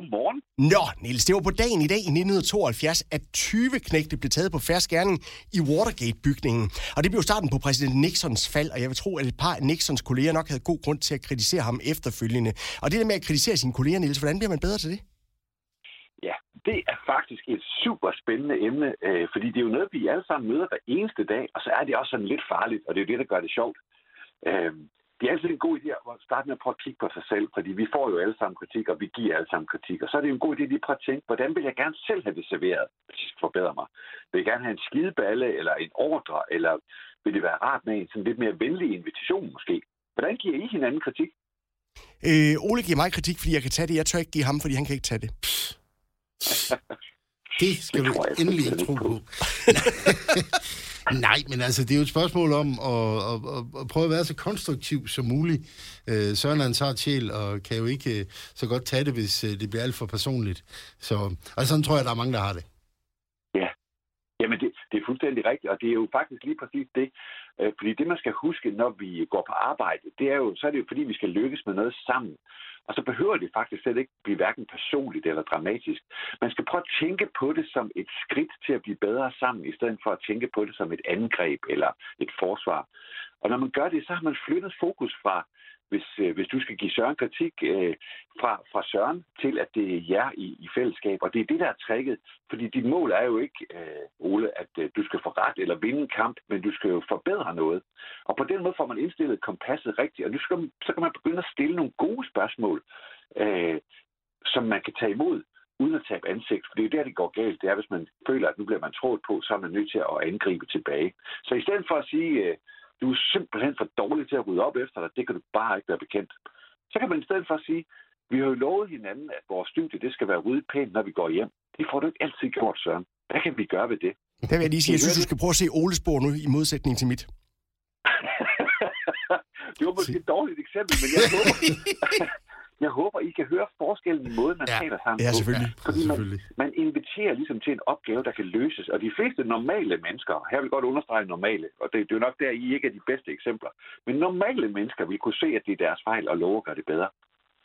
Godmorgen. Nå, Niels, det var på dagen i dag i 1972, at 20 knægte blev taget på færre skærning i Watergate-bygningen. Og det blev starten på præsident Nixons fald, og jeg vil tro, at et par af Nixons kolleger nok havde god grund til at kritisere ham efterfølgende. Og det der med at kritisere sine kolleger, Niels, hvordan bliver man bedre til det? Ja, det er faktisk et super spændende emne, øh, fordi det er jo noget, vi alle sammen møder hver eneste dag, og så er det også sådan lidt farligt, og det er jo det, der gør det sjovt. Øh, det er altid en god idé at starte med at prøve at kigge på sig selv, fordi vi får jo alle sammen kritik, og vi giver alle sammen kritik. Og så er det en god idé lige at prøve at tænke, hvordan vil jeg gerne selv have det serveret, hvis jeg skal forbedre mig? Vil jeg gerne have en skideballe, eller en ordre, eller vil det være rart med en sådan lidt mere venlig invitation måske? Hvordan giver I hinanden kritik? Øh, Ole giver mig kritik, fordi jeg kan tage det. Jeg tør ikke give ham, fordi han kan ikke tage det. Det skal Det du endelig tro på. Nej, men altså, det er jo et spørgsmål om at, at, at, at prøve at være så konstruktiv som muligt. Øh, Søren er en sart sjæl, og kan jo ikke øh, så godt tage det, hvis øh, det bliver alt for personligt. Så, og sådan tror jeg, der er mange, der har det. Ja, jamen det, det er fuldstændig rigtigt, og det er jo faktisk lige præcis det. Øh, fordi det, man skal huske, når vi går på arbejde, det er jo, så er det jo fordi, vi skal lykkes med noget sammen. Og så behøver det faktisk slet ikke blive hverken personligt eller dramatisk. Man skal prøve at tænke på det som et skridt til at blive bedre sammen, i stedet for at tænke på det som et angreb eller et forsvar. Og når man gør det, så har man flyttet fokus fra, hvis, øh, hvis du skal give Søren kritik, øh, fra, fra Søren til, at det er jer i, i fællesskab. Og det er det, der er trækket. Fordi dit mål er jo ikke, øh, Ole, at øh, du skal få ret eller vinde en kamp, men du skal jo forbedre noget. Og på den måde får man indstillet kompasset rigtigt. Og nu skal, så kan man begynde at stille nogle gode spørgsmål, øh, som man kan tage imod uden at tabe ansigt. For det er der, det går galt. Det er, hvis man føler, at nu bliver man trådt på, så er man nødt til at angribe tilbage. Så i stedet for at sige, øh, du er simpelthen for dårlig til at rydde op efter dig, det kan du bare ikke være bekendt. Så kan man i stedet for sige, vi har jo lovet hinanden, at vores studie det skal være ryddet pænt, når vi går hjem. Det får du ikke altid gjort, Søren. Hvad kan vi gøre ved det? Der vil jeg lige sige, jeg synes, du skal prøve at se Oles spor nu i modsætning til mit. det var måske et dårligt eksempel, men jeg håber, jeg håber, I kan høre forskellen i måden, man Ja. taler sammen Ja, på. selvfølgelig. Fordi man, Selvfølgelig. man inviterer ligesom til en opgave, der kan løses. Og de fleste normale mennesker, her vil jeg godt understrege normale, og det, det er jo nok der, I ikke er de bedste eksempler, men normale mennesker vil kunne se, at det er deres fejl og love at gøre det bedre.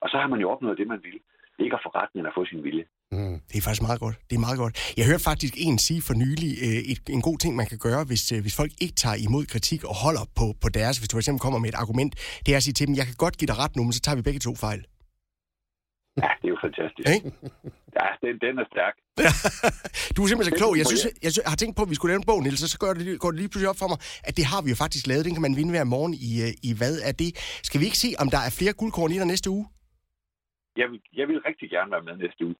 Og så har man jo opnået det, man vil. Ikke at få ret, men at få sin vilje. Mm. Det er faktisk meget godt. Det er meget godt. Jeg hørte faktisk en sige for nylig, øh, et, en god ting, man kan gøre, hvis, øh, hvis folk ikke tager imod kritik og holder på, på deres, hvis du for eksempel kommer med et argument, det er at sige til dem, jeg kan godt give dig ret nu, men så tager vi begge to fejl. Ja, det er jo fantastisk. Ikke? Ja, den, den er stærk. du er simpelthen så klog. Jeg, synes, jeg- jeg, jeg har tænkt på, at vi skulle lave en bog, Niels, og så går det, går det lige pludselig op for mig, at det har vi jo faktisk lavet. Den kan man vinde hver morgen i, øh, i hvad er det? Skal vi ikke se, om der er flere guldkorn i der næste uge? Jeg vil, jeg vil rigtig gerne være med næste uge.